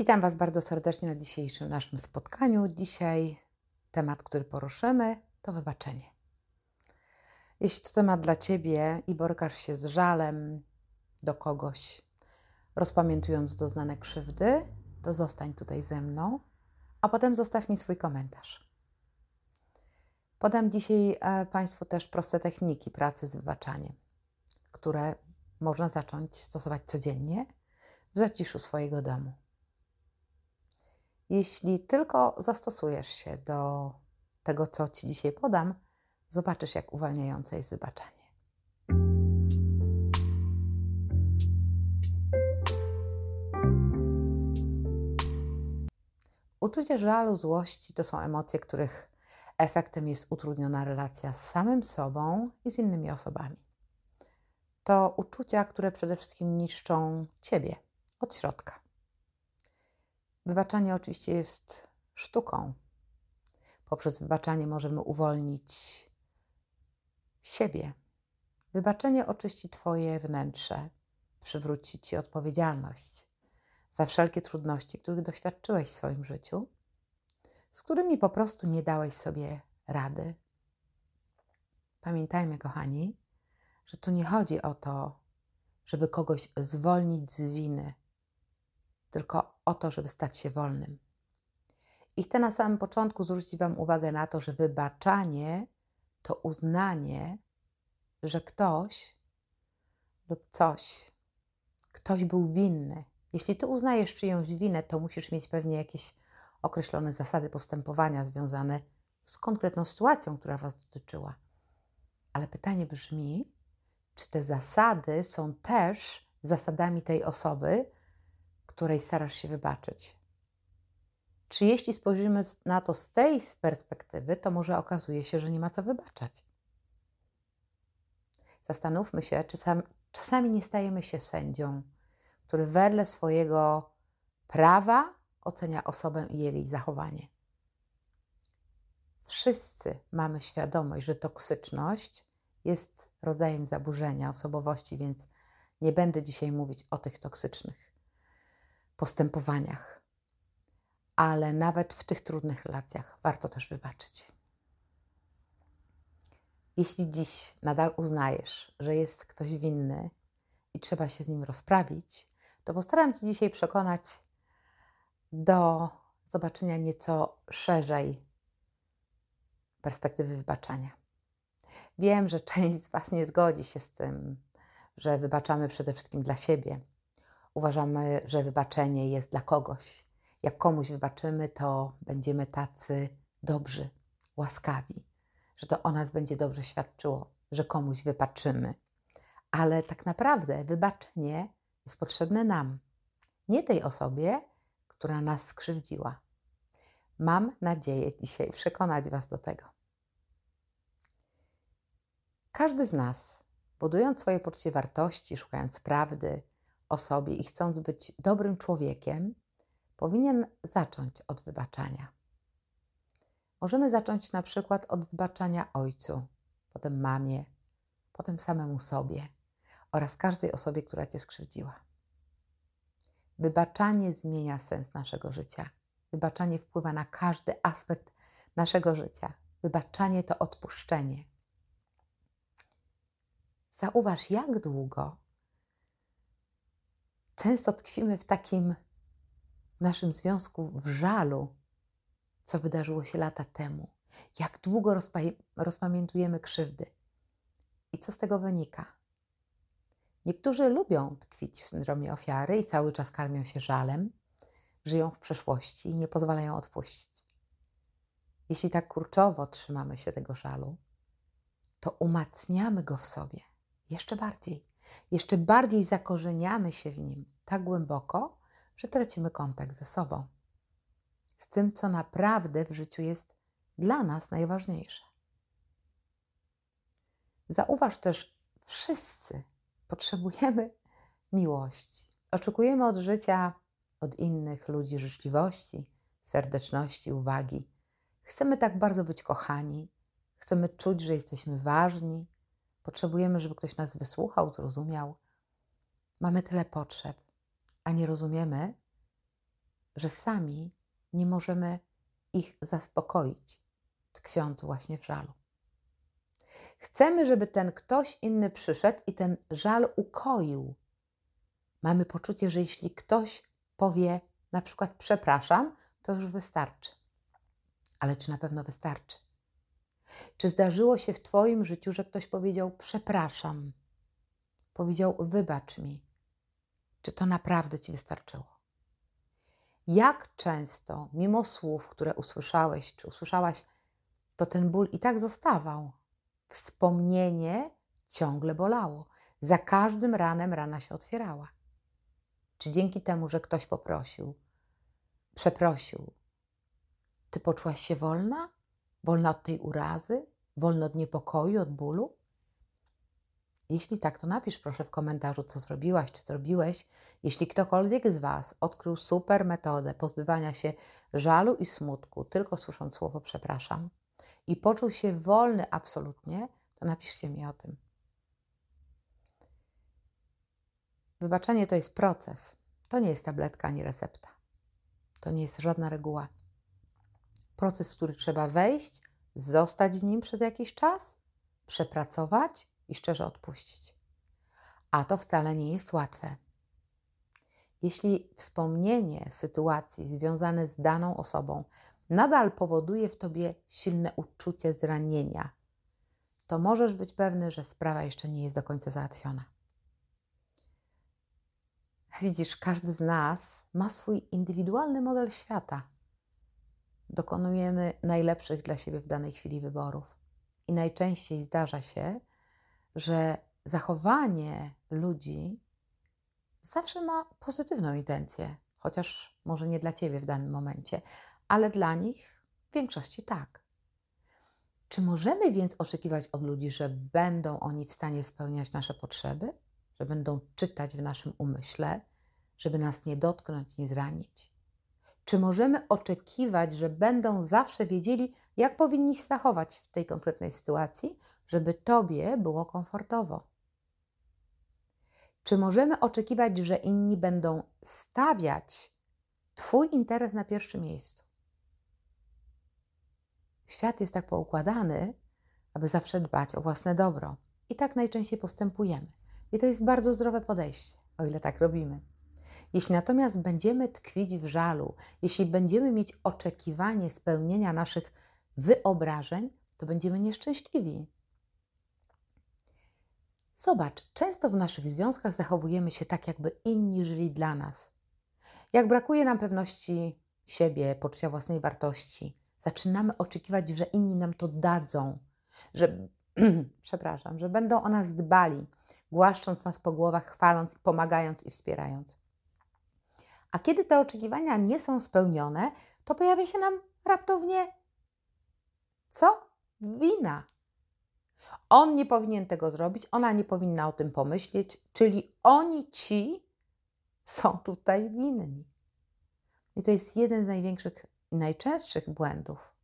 Witam Was bardzo serdecznie na dzisiejszym naszym spotkaniu. Dzisiaj temat, który poruszymy, to wybaczenie. Jeśli to temat dla Ciebie i borykasz się z żalem do kogoś, rozpamiętując doznane krzywdy, to zostań tutaj ze mną, a potem zostaw mi swój komentarz. Podam dzisiaj e, Państwu też proste techniki pracy z wybaczaniem, które można zacząć stosować codziennie w zaciszu swojego domu. Jeśli tylko zastosujesz się do tego, co Ci dzisiaj podam, zobaczysz, jak uwalniające jest wybaczanie. Uczucie żalu, złości to są emocje, których efektem jest utrudniona relacja z samym sobą i z innymi osobami. To uczucia, które przede wszystkim niszczą Ciebie od środka. Wybaczanie oczywiście jest sztuką. Poprzez wybaczanie możemy uwolnić siebie. Wybaczenie oczyści Twoje wnętrze, przywróci Ci odpowiedzialność za wszelkie trudności, których doświadczyłeś w swoim życiu, z którymi po prostu nie dałeś sobie rady. Pamiętajmy, kochani, że tu nie chodzi o to, żeby kogoś zwolnić z winy, tylko o to, żeby stać się wolnym. I chcę na samym początku zwrócić Wam uwagę na to, że wybaczanie to uznanie, że ktoś lub coś, ktoś był winny. Jeśli Ty uznajesz czyjąś winę, to musisz mieć pewnie jakieś określone zasady postępowania związane z konkretną sytuacją, która Was dotyczyła. Ale pytanie brzmi, czy te zasady są też zasadami tej osoby, której starasz się wybaczyć. Czy jeśli spojrzymy na to z tej perspektywy, to może okazuje się, że nie ma co wybaczać. Zastanówmy się, czy sam, czasami nie stajemy się sędzią, który wedle swojego prawa ocenia osobę i jej zachowanie. Wszyscy mamy świadomość, że toksyczność jest rodzajem zaburzenia osobowości, więc nie będę dzisiaj mówić o tych toksycznych postępowaniach. Ale nawet w tych trudnych relacjach warto też wybaczyć. Jeśli dziś nadal uznajesz, że jest ktoś winny i trzeba się z nim rozprawić, to postaram Cię dzisiaj przekonać do zobaczenia nieco szerzej perspektywy wybaczania. Wiem, że część z Was nie zgodzi się z tym, że wybaczamy przede wszystkim dla siebie, Uważamy, że wybaczenie jest dla kogoś. Jak komuś wybaczymy, to będziemy tacy dobrzy, łaskawi, że to o nas będzie dobrze świadczyło, że komuś wybaczymy. Ale tak naprawdę wybaczenie jest potrzebne nam, nie tej osobie, która nas skrzywdziła. Mam nadzieję dzisiaj przekonać Was do tego. Każdy z nas, budując swoje poczucie wartości, szukając prawdy, o sobie i chcąc być dobrym człowiekiem, powinien zacząć od wybaczania. Możemy zacząć na przykład od wybaczania ojcu, potem mamie, potem samemu sobie oraz każdej osobie, która cię skrzywdziła. Wybaczanie zmienia sens naszego życia. Wybaczanie wpływa na każdy aspekt naszego życia. Wybaczanie to odpuszczenie. Zauważ, jak długo często tkwimy w takim naszym związku w żalu, co wydarzyło się lata temu. Jak długo rozpamiętujemy krzywdy. I co z tego wynika? Niektórzy lubią tkwić w syndromie ofiary i cały czas karmią się żalem, żyją w przeszłości i nie pozwalają odpuścić. Jeśli tak kurczowo trzymamy się tego żalu, to umacniamy go w sobie jeszcze bardziej jeszcze bardziej zakorzeniamy się w nim, tak głęboko, że tracimy kontakt ze sobą, z tym, co naprawdę w życiu jest dla nas najważniejsze. Zauważ też, wszyscy potrzebujemy miłości. Oczekujemy od życia, od innych ludzi życzliwości, serdeczności, uwagi. Chcemy tak bardzo być kochani, chcemy czuć, że jesteśmy ważni, potrzebujemy, żeby ktoś nas wysłuchał, zrozumiał. Mamy tyle potrzeb, a nie rozumiemy, że sami nie możemy ich zaspokoić, tkwiąc właśnie w żalu. Chcemy, żeby ten ktoś inny przyszedł i ten żal ukoił. Mamy poczucie, że jeśli ktoś powie na przykład przepraszam, to już wystarczy. Ale czy na pewno wystarczy? Czy zdarzyło się w Twoim życiu, że ktoś powiedział przepraszam? Powiedział wybacz mi. Czy to naprawdę Ci wystarczyło? Jak często, mimo słów, które usłyszałeś, czy usłyszałaś, to ten ból i tak zostawał? Wspomnienie ciągle bolało. Za każdym ranem rana się otwierała. Czy dzięki temu, że ktoś poprosił, przeprosił, ty poczułaś się wolna? Wolna od tej urazy? Wolna od niepokoju, od bólu? Jeśli tak, to napisz proszę w komentarzu, co zrobiłaś, czy zrobiłeś. Jeśli ktokolwiek z Was odkrył super metodę pozbywania się żalu i smutku, tylko słysząc słowo przepraszam, i poczuł się wolny absolutnie, to napiszcie mi o tym. Wybaczenie to jest proces. To nie jest tabletka ani recepta. To nie jest żadna reguła. Proces, w który trzeba wejść, zostać w nim przez jakiś czas, przepracować i szczerze odpuścić. A to wcale nie jest łatwe. Jeśli wspomnienie sytuacji związane z daną osobą nadal powoduje w tobie silne uczucie zranienia, to możesz być pewny, że sprawa jeszcze nie jest do końca załatwiona. Widzisz, każdy z nas ma swój indywidualny model świata. Dokonujemy najlepszych dla siebie w danej chwili wyborów. I najczęściej zdarza się, że zachowanie ludzi zawsze ma pozytywną intencję, chociaż może nie dla ciebie w danym momencie, ale dla nich w większości tak. Czy możemy więc oczekiwać od ludzi, że będą oni w stanie spełniać nasze potrzeby, że będą czytać w naszym umyśle, żeby nas nie dotknąć, nie zranić? Czy możemy oczekiwać, że będą zawsze wiedzieli, jak powinni się zachować w tej konkretnej sytuacji, żeby Tobie było komfortowo? Czy możemy oczekiwać, że inni będą stawiać Twój interes na pierwszym miejscu? Świat jest tak poukładany, aby zawsze dbać o własne dobro. I tak najczęściej postępujemy. I to jest bardzo zdrowe podejście, o ile tak robimy. Jeśli natomiast będziemy tkwić w żalu, jeśli będziemy mieć oczekiwanie spełnienia naszych wyobrażeń, to będziemy nieszczęśliwi. Zobacz, często w naszych związkach zachowujemy się tak, jakby inni żyli dla nas. Jak brakuje nam pewności siebie, poczucia własnej wartości, zaczynamy oczekiwać, że inni nam to dadzą, że, przepraszam, że będą o nas dbali, głaszcząc nas po głowach, chwaląc, pomagając i wspierając. A kiedy te oczekiwania nie są spełnione, to pojawia się nam raptownie co? Wina. On nie powinien tego zrobić, ona nie powinna o tym pomyśleć, czyli oni ci są tutaj winni. I to jest jeden z największych i najczęstszych błędów.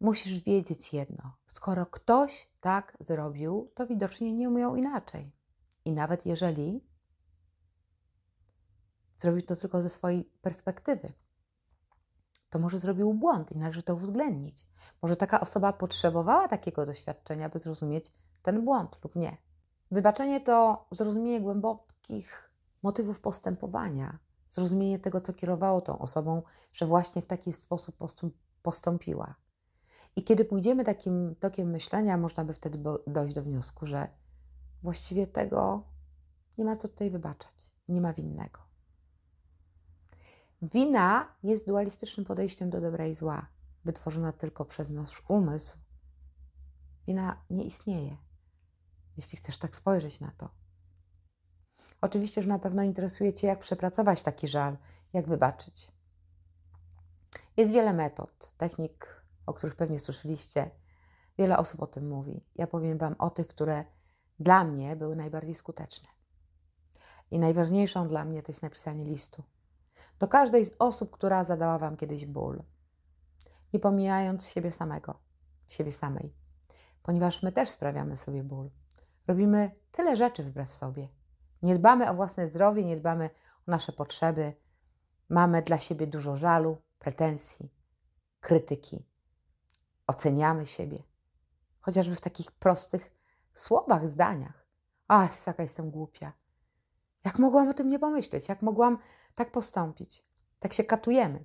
Musisz wiedzieć jedno: skoro ktoś tak zrobił, to widocznie nie umiał inaczej. I nawet jeżeli zrobił to tylko ze swojej perspektywy, to może zrobił błąd i należy to uwzględnić. Może taka osoba potrzebowała takiego doświadczenia, by zrozumieć ten błąd lub nie. Wybaczenie to zrozumienie głębokich motywów postępowania, zrozumienie tego, co kierowało tą osobą, że właśnie w taki sposób postąpiła. I kiedy pójdziemy takim tokiem myślenia, można by wtedy dojść do wniosku, że właściwie tego nie ma co tutaj wybaczać, nie ma winnego. Wina jest dualistycznym podejściem do dobra i zła, wytworzona tylko przez nasz umysł. Wina nie istnieje, jeśli chcesz tak spojrzeć na to. Oczywiście, że na pewno interesuje Cię, jak przepracować taki żal, jak wybaczyć. Jest wiele metod, technik, o których pewnie słyszeliście. Wiele osób o tym mówi. Ja powiem Wam o tych, które dla mnie były najbardziej skuteczne. I najważniejszą dla mnie to jest napisanie listu. Do każdej z osób, która zadała Wam kiedyś ból. Nie pomijając siebie samego, siebie samej. Ponieważ my też sprawiamy sobie ból. Robimy tyle rzeczy wbrew sobie. Nie dbamy o własne zdrowie, nie dbamy o nasze potrzeby. Mamy dla siebie dużo żalu, pretensji, krytyki. Oceniamy siebie. Chociażby w takich prostych słowach, zdaniach. Ach, jaka jestem głupia. Jak mogłam o tym nie pomyśleć? Jak mogłam tak postąpić? Tak się katujemy.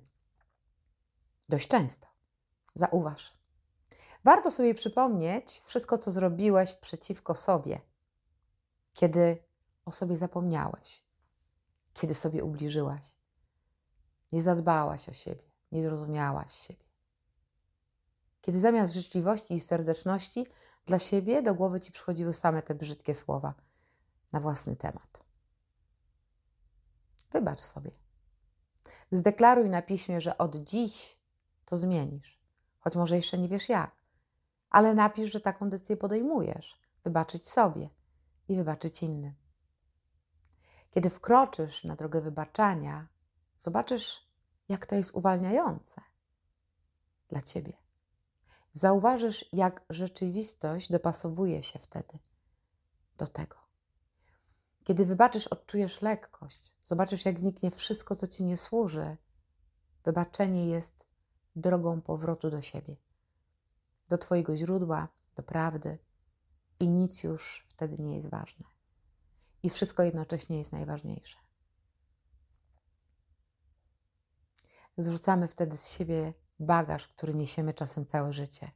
Dość często. Zauważ. Warto sobie przypomnieć wszystko, co zrobiłeś przeciwko sobie, kiedy o sobie zapomniałeś, kiedy sobie ubliżyłaś, nie zadbałaś o siebie, nie zrozumiałaś siebie. Kiedy zamiast życzliwości i serdeczności dla siebie do głowy ci przychodziły same te brzydkie słowa na własny temat. Wybacz sobie. Zdeklaruj na piśmie, że od dziś to zmienisz, choć może jeszcze nie wiesz jak, ale napisz, że taką decyzję podejmujesz. Wybaczyć sobie i wybaczyć innym. Kiedy wkroczysz na drogę wybaczania, zobaczysz, jak to jest uwalniające dla ciebie. Zauważysz, jak rzeczywistość dopasowuje się wtedy do tego. Kiedy wybaczysz, odczujesz lekkość, zobaczysz, jak zniknie wszystko, co ci nie służy. Wybaczenie jest drogą powrotu do siebie, do Twojego źródła, do prawdy, i nic już wtedy nie jest ważne. I wszystko jednocześnie jest najważniejsze. Zrzucamy wtedy z siebie bagaż, który niesiemy czasem całe życie.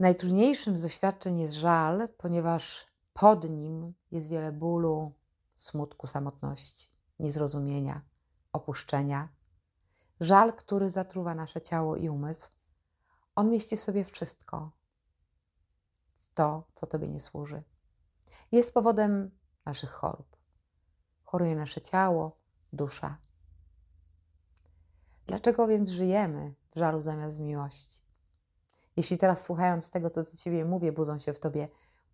Najtrudniejszym z doświadczeń jest żal, ponieważ pod nim jest wiele bólu, smutku, samotności, niezrozumienia, opuszczenia. Żal, który zatruwa nasze ciało i umysł, on mieści w sobie wszystko. To, co Tobie nie służy. Jest powodem naszych chorób. Choruje nasze ciało, dusza. Dlaczego więc żyjemy w żalu zamiast w miłości? Jeśli teraz słuchając tego, co do Ciebie mówię, budzą się w Tobie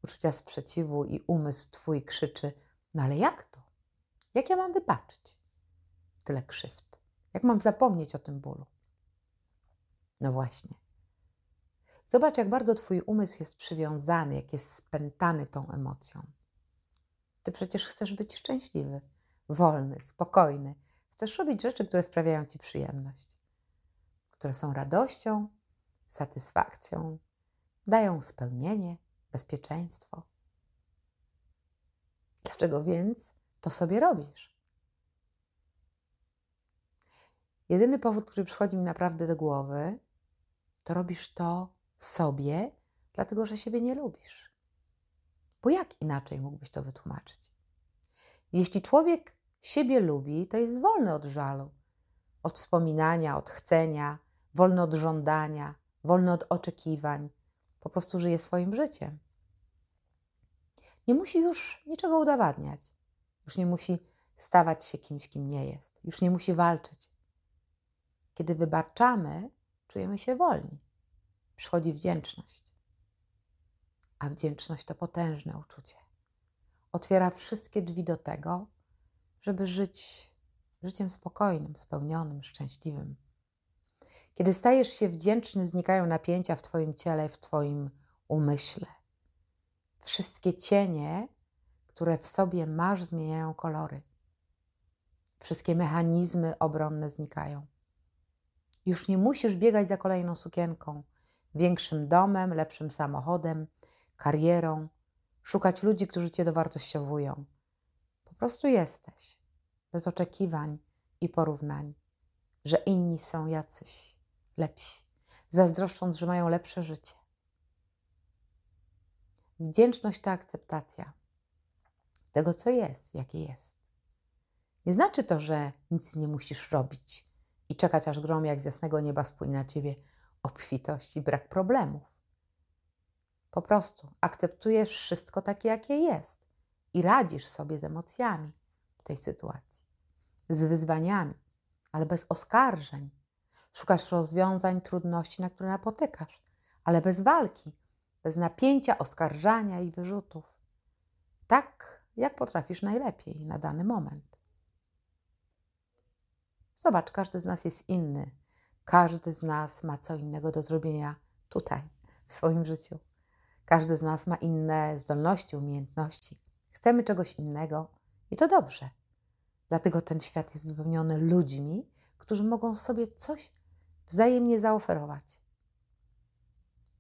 uczucia sprzeciwu i umysł Twój krzyczy: No ale jak to? Jak ja mam wybaczyć? Tyle krzywd. Jak mam zapomnieć o tym bólu? No właśnie. Zobacz, jak bardzo Twój umysł jest przywiązany, jak jest spętany tą emocją. Ty przecież chcesz być szczęśliwy, wolny, spokojny. Chcesz robić rzeczy, które sprawiają Ci przyjemność, które są radością, satysfakcją, dają spełnienie, bezpieczeństwo. Dlaczego więc to sobie robisz? Jedyny powód, który przychodzi mi naprawdę do głowy, to robisz to sobie, dlatego że siebie nie lubisz. Bo jak inaczej mógłbyś to wytłumaczyć? Jeśli człowiek siebie lubi, to jest wolny od żalu, od wspominania, od chcenia, wolny od żądania, wolny od oczekiwań. Po prostu żyje swoim życiem. Nie musi już niczego udowadniać. Już nie musi stawać się kimś, kim nie jest. Już nie musi walczyć. Kiedy wybaczamy, czujemy się wolni. Przychodzi wdzięczność. A wdzięczność to potężne uczucie. Otwiera wszystkie drzwi do tego, żeby żyć życiem spokojnym, spełnionym, szczęśliwym. Kiedy stajesz się wdzięczny, znikają napięcia w Twoim ciele, w Twoim umyśle. Wszystkie cienie, które w sobie masz, zmieniają kolory. Wszystkie mechanizmy obronne znikają. Już nie musisz biegać za kolejną sukienką, większym domem, lepszym samochodem, karierą, szukać ludzi, którzy cię dowartościowują. Po prostu jesteś, bez oczekiwań i porównań, że inni są jacyś lepsi, zazdroszcząc, że mają lepsze życie. Wdzięczność to akceptacja tego, co jest, jakie jest. Nie znaczy to, że nic nie musisz robić i czekać, aż grom jak z jasnego nieba spłynie na ciebie obfitość i brak problemów. Po prostu akceptujesz wszystko takie, jakie jest i radzisz sobie z emocjami w tej sytuacji, z wyzwaniami, ale bez oskarżeń. Szukasz rozwiązań trudności, na które napotykasz, ale bez walki, bez napięcia, oskarżania i wyrzutów. Tak, jak potrafisz najlepiej na dany moment. Zobacz, każdy z nas jest inny. Każdy z nas ma co innego do zrobienia tutaj, w swoim życiu. Każdy z nas ma inne zdolności, umiejętności. Chcemy czegoś innego i to dobrze. Dlatego ten świat jest wypełniony ludźmi, którzy mogą sobie coś wzajemnie zaoferować.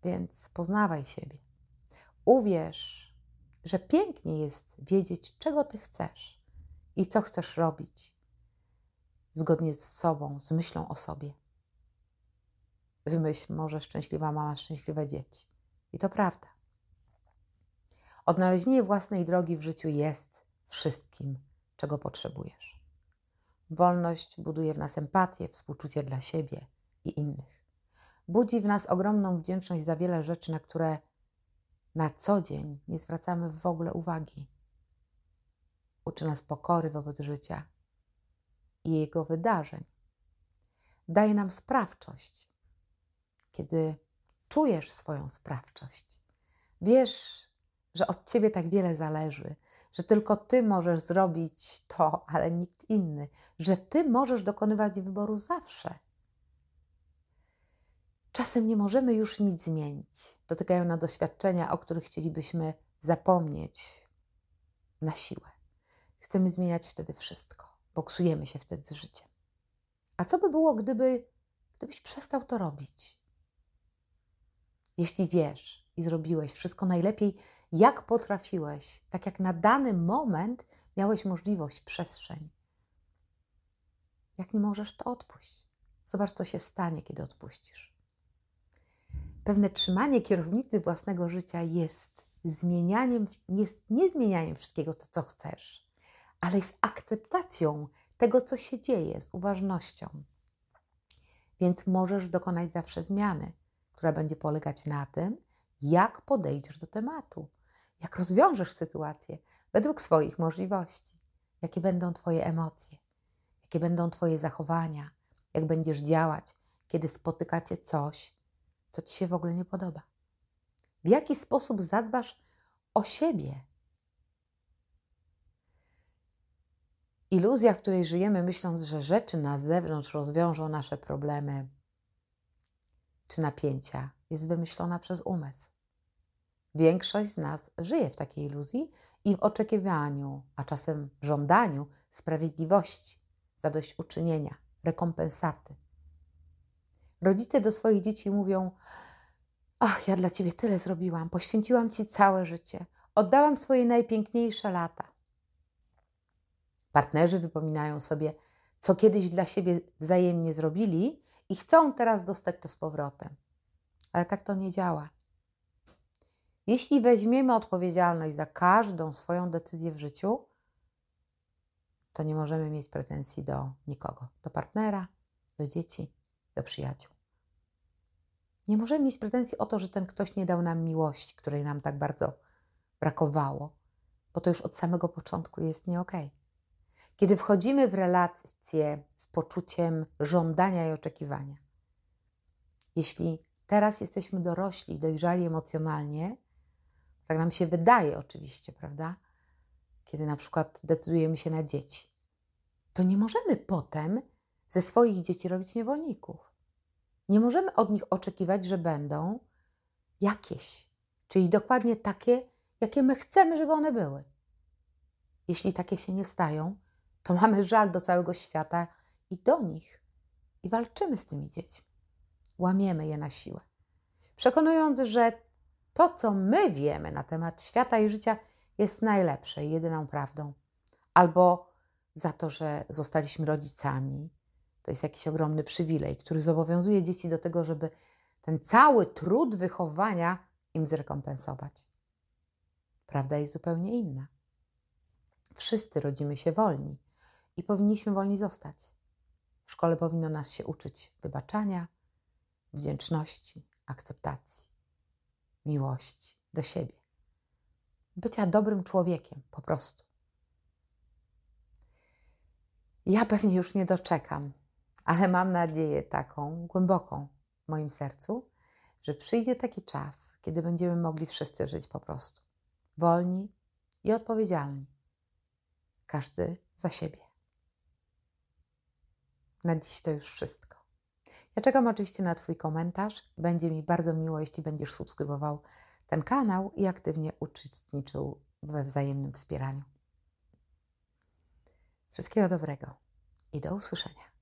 Więc poznawaj siebie. Uwierz, że pięknie jest wiedzieć, czego ty chcesz i co chcesz robić zgodnie z sobą, z myślą o sobie. Wymyśl, może szczęśliwa mama, szczęśliwe dzieci. I to prawda. Odnalezienie własnej drogi w życiu jest wszystkim, czego potrzebujesz. Wolność buduje w nas empatię, współczucie dla siebie i innych. Budzi w nas ogromną wdzięczność za wiele rzeczy, na które na co dzień nie zwracamy w ogóle uwagi. Uczy nas pokory wobec życia i jego wydarzeń. Daje nam sprawczość, kiedy czujesz swoją sprawczość. Wiesz, że od ciebie tak wiele zależy, że tylko ty możesz zrobić to, ale nikt inny, że ty możesz dokonywać wyboru zawsze. Czasem nie możemy już nic zmienić. Dotykają na doświadczenia, o których chcielibyśmy zapomnieć na siłę. Chcemy zmieniać wtedy wszystko. Boksujemy się wtedy z życiem. A co by było, gdyby, gdybyś przestał to robić? Jeśli wiesz i zrobiłeś wszystko najlepiej, jak potrafiłeś, tak jak na dany moment miałeś możliwość, przestrzeń. Jak nie możesz, to odpuść. Zobacz, co się stanie, kiedy odpuścisz. Pewne trzymanie kierownicy własnego życia jest zmienianiem, jest nie zmienianiem wszystkiego, co chcesz, ale jest akceptacją tego, co się dzieje, z uważnością. Więc możesz dokonać zawsze zmiany, która będzie polegać na tym, jak podejdziesz do tematu, jak rozwiążesz sytuację według swoich możliwości, jakie będą Twoje emocje, jakie będą Twoje zachowania, jak będziesz działać, kiedy spotykacie coś, co Ci się w ogóle nie podoba. W jaki sposób zadbasz o siebie. Iluzja, w której żyjemy, myśląc, że rzeczy na zewnątrz rozwiążą nasze problemy czy napięcia, jest wymyślona przez umysł. Większość z nas żyje w takiej iluzji i w oczekiwaniu, a czasem żądaniu sprawiedliwości, zadośćuczynienia, rekompensaty. Rodzice do swoich dzieci mówią: Ach, ja dla ciebie tyle zrobiłam, poświęciłam ci całe życie, oddałam swoje najpiękniejsze lata. Partnerzy wypominają sobie, co kiedyś dla siebie wzajemnie zrobili i chcą teraz dostać to z powrotem. Ale tak to nie działa. Jeśli weźmiemy odpowiedzialność za każdą swoją decyzję w życiu, to nie możemy mieć pretensji do nikogo, do partnera, do dzieci, do przyjaciół. Nie możemy mieć pretensji o to, że ten ktoś nie dał nam miłości, której nam tak bardzo brakowało, bo to już od samego początku jest nie. Okay. Kiedy wchodzimy w relacje z poczuciem żądania i oczekiwania, jeśli teraz jesteśmy dorośli, dojrzali emocjonalnie, tak nam się wydaje oczywiście, prawda? Kiedy na przykład decydujemy się na dzieci, to nie możemy potem ze swoich dzieci robić niewolników. Nie możemy od nich oczekiwać, że będą jakieś, czyli dokładnie takie, jakie my chcemy, żeby one były. Jeśli takie się nie stają, to mamy żal do całego świata i do nich i walczymy z tymi dziećmi. Łamiemy je na siłę, przekonując, że to, co my wiemy na temat świata i życia, jest najlepsze i jedyną prawdą. Albo za to, że zostaliśmy rodzicami, to jest jakiś ogromny przywilej, który zobowiązuje dzieci do tego, żeby ten cały trud wychowania im zrekompensować. Prawda jest zupełnie inna. Wszyscy rodzimy się wolni i powinniśmy wolni zostać. W szkole powinno nas się uczyć wybaczania, wdzięczności, akceptacji, miłości do siebie. bycia dobrym człowiekiem, po prostu. Ja pewnie już nie doczekam, ale mam nadzieję taką głęboką w moim sercu, że przyjdzie taki czas, kiedy będziemy mogli wszyscy żyć po prostu wolni i odpowiedzialni. Każdy za siebie. Na dziś to już wszystko. Ja czekam oczywiście na Twój komentarz. Będzie mi bardzo miło, jeśli będziesz subskrybował ten kanał i aktywnie uczestniczył we wzajemnym wspieraniu. Wszystkiego dobrego i do usłyszenia.